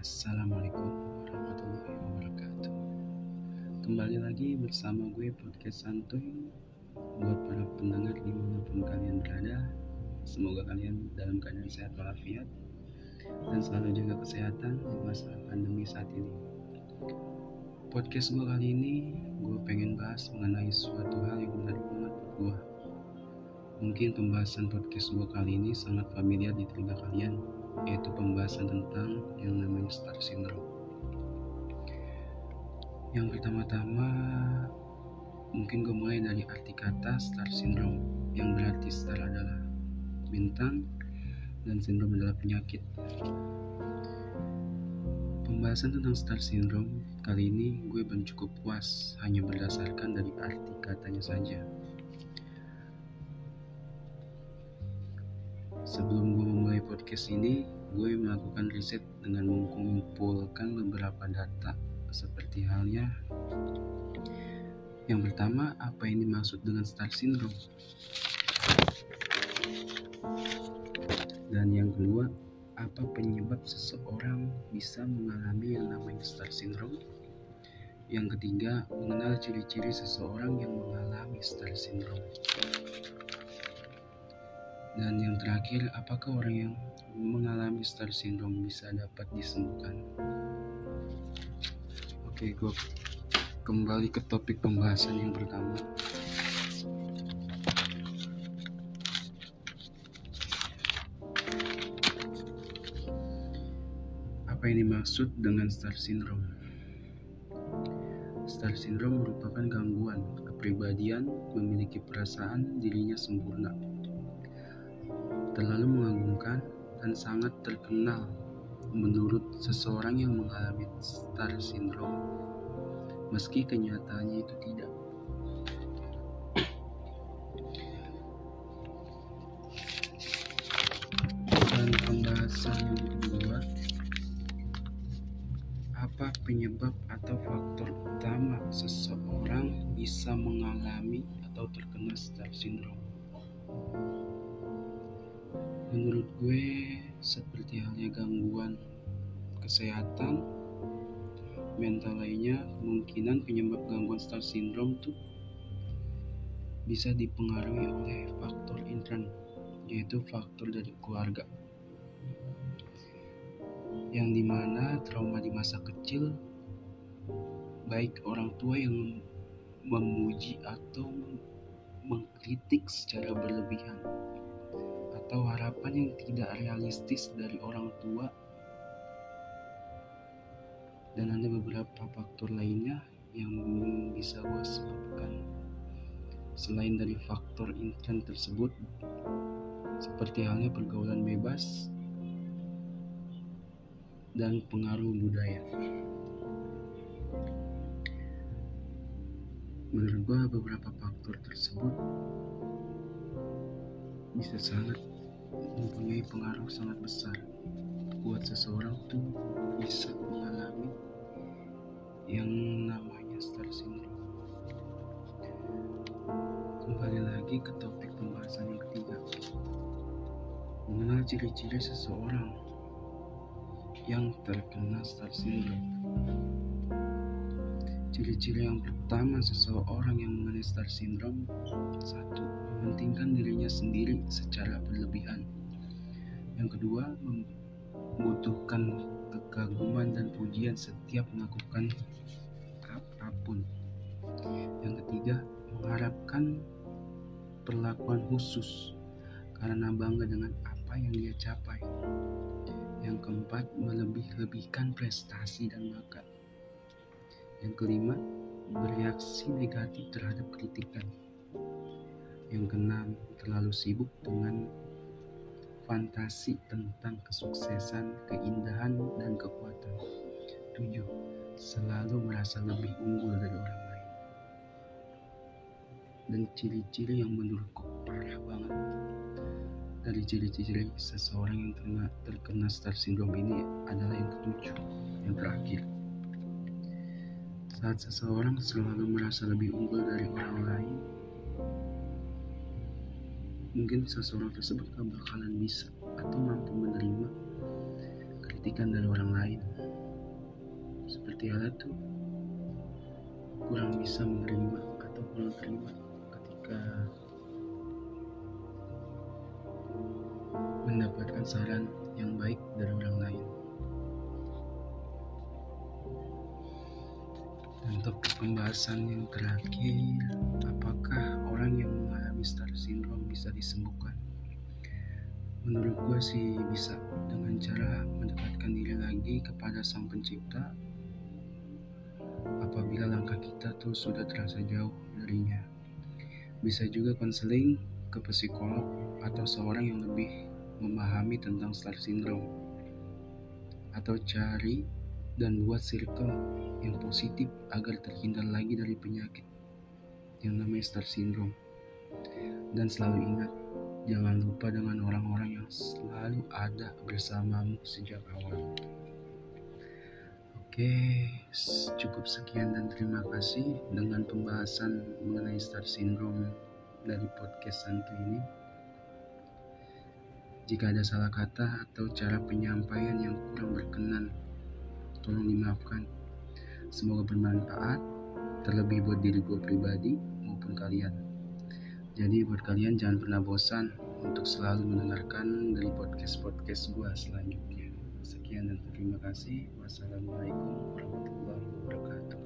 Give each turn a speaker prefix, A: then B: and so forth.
A: Assalamualaikum warahmatullahi wabarakatuh. Kembali lagi bersama gue podcast santuy. Buat para pendengar di mana pun kalian berada Semoga kalian dalam keadaan sehat walafiat Dan selalu jaga kesehatan di masa pandemi saat ini. Podcast gue kali ini Gue pengen bahas mengenai suatu hal yang menarik banget buat gue Mungkin pembahasan podcast gue kali ini sangat familiar di telinga kalian yaitu pembahasan tentang yang namanya star syndrome. Yang pertama-tama mungkin gue mulai dari arti kata star syndrome yang berarti star adalah bintang dan syndrome adalah penyakit. Pembahasan tentang star syndrome kali ini gue belum cukup puas hanya berdasarkan dari arti katanya saja. Sebelum gue memulai podcast ini, gue melakukan riset dengan mengumpulkan beberapa data seperti halnya yang pertama, apa ini maksud dengan star syndrome? Dan yang kedua, apa penyebab seseorang bisa mengalami yang namanya star syndrome? Yang ketiga, mengenal ciri-ciri seseorang yang mengalami star syndrome. Dan yang terakhir, apakah orang yang mengalami star syndrome bisa dapat disembuhkan? Oke, gue kembali ke topik pembahasan yang pertama. Apa yang dimaksud dengan star syndrome? Star syndrome merupakan gangguan kepribadian memiliki perasaan dirinya sempurna terlalu mengagumkan dan sangat terkenal menurut seseorang yang mengalami star syndrome. Meski kenyataannya itu tidak. Dan pembahasan yang kedua apa penyebab atau faktor utama seseorang bisa mengalami atau terkena star syndrome menurut gue seperti halnya gangguan kesehatan mental lainnya kemungkinan penyebab gangguan star syndrome tuh bisa dipengaruhi oleh faktor intern yaitu faktor dari keluarga. Yang di mana trauma di masa kecil baik orang tua yang memuji atau mengkritik secara berlebihan atau harapan yang tidak realistis dari orang tua dan ada beberapa faktor lainnya yang bisa gue sebutkan selain dari faktor intern tersebut seperti halnya pergaulan bebas dan pengaruh budaya. Menurut gue beberapa faktor tersebut bisa sangat mempunyai pengaruh sangat besar buat seseorang tuh bisa mengalami yang namanya star syndrome. Kembali lagi ke topik pembahasan yang ketiga. Mengenal ciri-ciri seseorang yang terkena star syndrome. Ciri-ciri yang pertama seseorang yang mengenai star syndrome satu mementingkan dirinya sendiri secara berlebihan. Yang kedua, membutuhkan kekaguman dan pujian setiap melakukan apa pun. Yang ketiga, mengharapkan perlakuan khusus karena bangga dengan apa yang dia capai. Yang keempat, melebih-lebihkan prestasi dan bakat. Yang kelima, bereaksi negatif terhadap kritikan. Yang keenam, terlalu sibuk dengan fantasi tentang kesuksesan, keindahan, dan kekuatan. Tujuh, selalu merasa lebih unggul dari orang lain. Dan ciri-ciri yang menurutku parah banget dari ciri-ciri seseorang yang terkena, terkena star syndrome ini adalah yang ketujuh, yang terakhir. Saat seseorang selalu merasa lebih unggul dari orang lain, mungkin seseorang tersebut gak bakalan bisa atau mampu menerima kritikan dari orang lain. seperti alat tuh kurang bisa menerima atau kurang terima ketika mendapatkan saran yang baik dari orang lain. Untuk pembahasan yang terakhir, apakah orang yang star syndrome bisa disembuhkan? Menurut gue sih bisa dengan cara mendekatkan diri lagi kepada Sang Pencipta apabila langkah kita tuh sudah terasa jauh darinya. Bisa juga konseling ke psikolog atau seorang yang lebih memahami tentang star syndrome atau cari dan buat circle yang positif agar terhindar lagi dari penyakit yang namanya star syndrome. Dan selalu ingat, jangan lupa dengan orang-orang yang selalu ada bersamamu sejak awal. Oke, cukup sekian dan terima kasih dengan pembahasan mengenai star syndrome dari podcast Santu ini. Jika ada salah kata atau cara penyampaian yang kurang berkenan tolong dimaafkan. Semoga bermanfaat, terlebih buat diri gue pribadi maupun kalian. Jadi buat kalian jangan pernah bosan untuk selalu mendengarkan dari podcast-podcast gue selanjutnya. Sekian dan terima kasih. Wassalamualaikum warahmatullahi wabarakatuh.